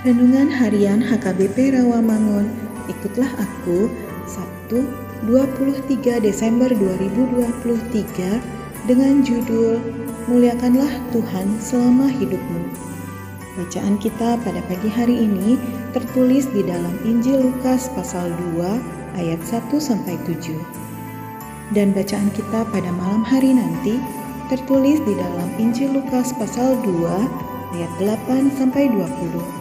Renungan Harian HKBP Rawamangun, ikutlah aku, Sabtu 23 Desember 2023 dengan judul Muliakanlah Tuhan selama hidupmu. Bacaan kita pada pagi hari ini tertulis di dalam Injil Lukas pasal 2 ayat 1 sampai 7. Dan bacaan kita pada malam hari nanti tertulis di dalam Injil Lukas pasal 2 ayat 8 sampai 20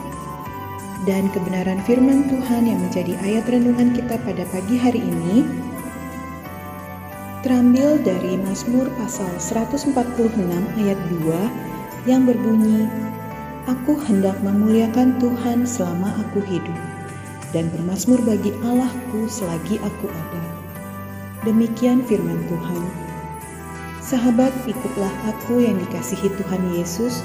dan kebenaran firman Tuhan yang menjadi ayat renungan kita pada pagi hari ini terambil dari Mazmur pasal 146 ayat 2 yang berbunyi Aku hendak memuliakan Tuhan selama aku hidup dan bermasmur bagi Allahku selagi aku ada. Demikian firman Tuhan. Sahabat, ikutlah aku yang dikasihi Tuhan Yesus.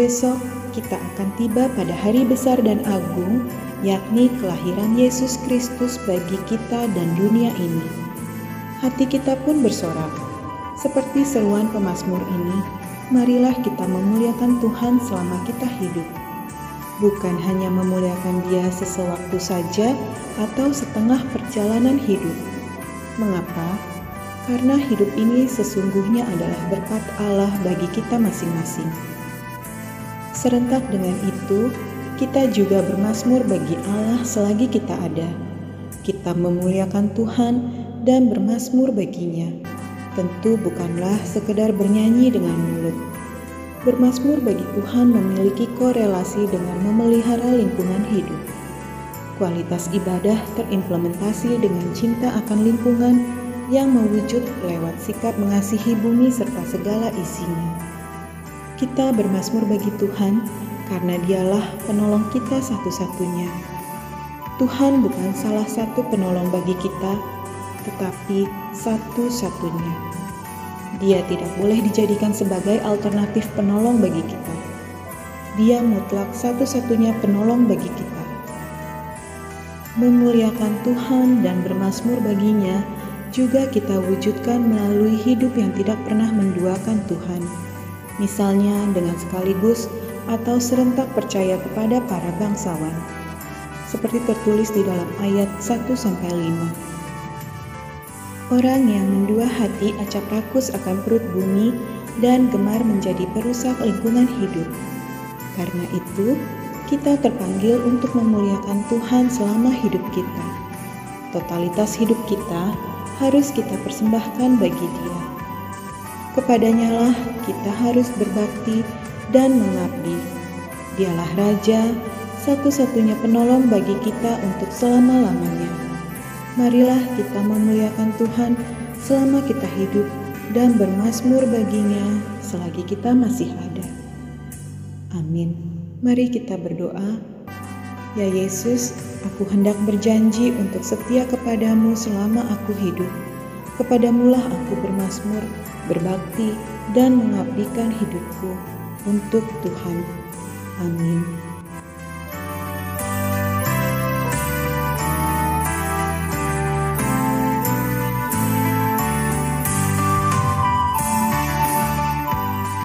Besok kita akan tiba pada hari besar dan agung, yakni kelahiran Yesus Kristus bagi kita dan dunia ini. Hati kita pun bersorak, seperti seruan pemazmur ini, marilah kita memuliakan Tuhan selama kita hidup. Bukan hanya memuliakan dia sesewaktu saja atau setengah perjalanan hidup. Mengapa? Karena hidup ini sesungguhnya adalah berkat Allah bagi kita masing-masing. Serentak dengan itu, kita juga bermasmur bagi Allah selagi kita ada. Kita memuliakan Tuhan dan bermasmur baginya. Tentu bukanlah sekedar bernyanyi dengan mulut. Bermasmur bagi Tuhan memiliki korelasi dengan memelihara lingkungan hidup. Kualitas ibadah terimplementasi dengan cinta akan lingkungan yang mewujud lewat sikap mengasihi bumi serta segala isinya. Kita bermasmur bagi Tuhan karena Dialah penolong kita satu-satunya. Tuhan bukan salah satu penolong bagi kita, tetapi satu-satunya. Dia tidak boleh dijadikan sebagai alternatif penolong bagi kita. Dia mutlak satu-satunya penolong bagi kita. Memuliakan Tuhan dan bermasmur baginya juga kita wujudkan melalui hidup yang tidak pernah menduakan Tuhan misalnya dengan sekaligus atau serentak percaya kepada para bangsawan, seperti tertulis di dalam ayat 1 5. Orang yang mendua hati acap rakus akan perut bumi dan gemar menjadi perusak lingkungan hidup. Karena itu, kita terpanggil untuk memuliakan Tuhan selama hidup kita. Totalitas hidup kita harus kita persembahkan bagi Dia. Kepadanya lah kita harus berbakti dan mengabdi. Dialah Raja, satu-satunya penolong bagi kita untuk selama-lamanya. Marilah kita memuliakan Tuhan selama kita hidup dan bermasmur baginya selagi kita masih ada. Amin. Mari kita berdoa. Ya Yesus, aku hendak berjanji untuk setia kepadamu selama aku hidup. Kepadamulah aku bermasmur, berbakti, dan mengabdikan hidupku untuk Tuhan. Amin.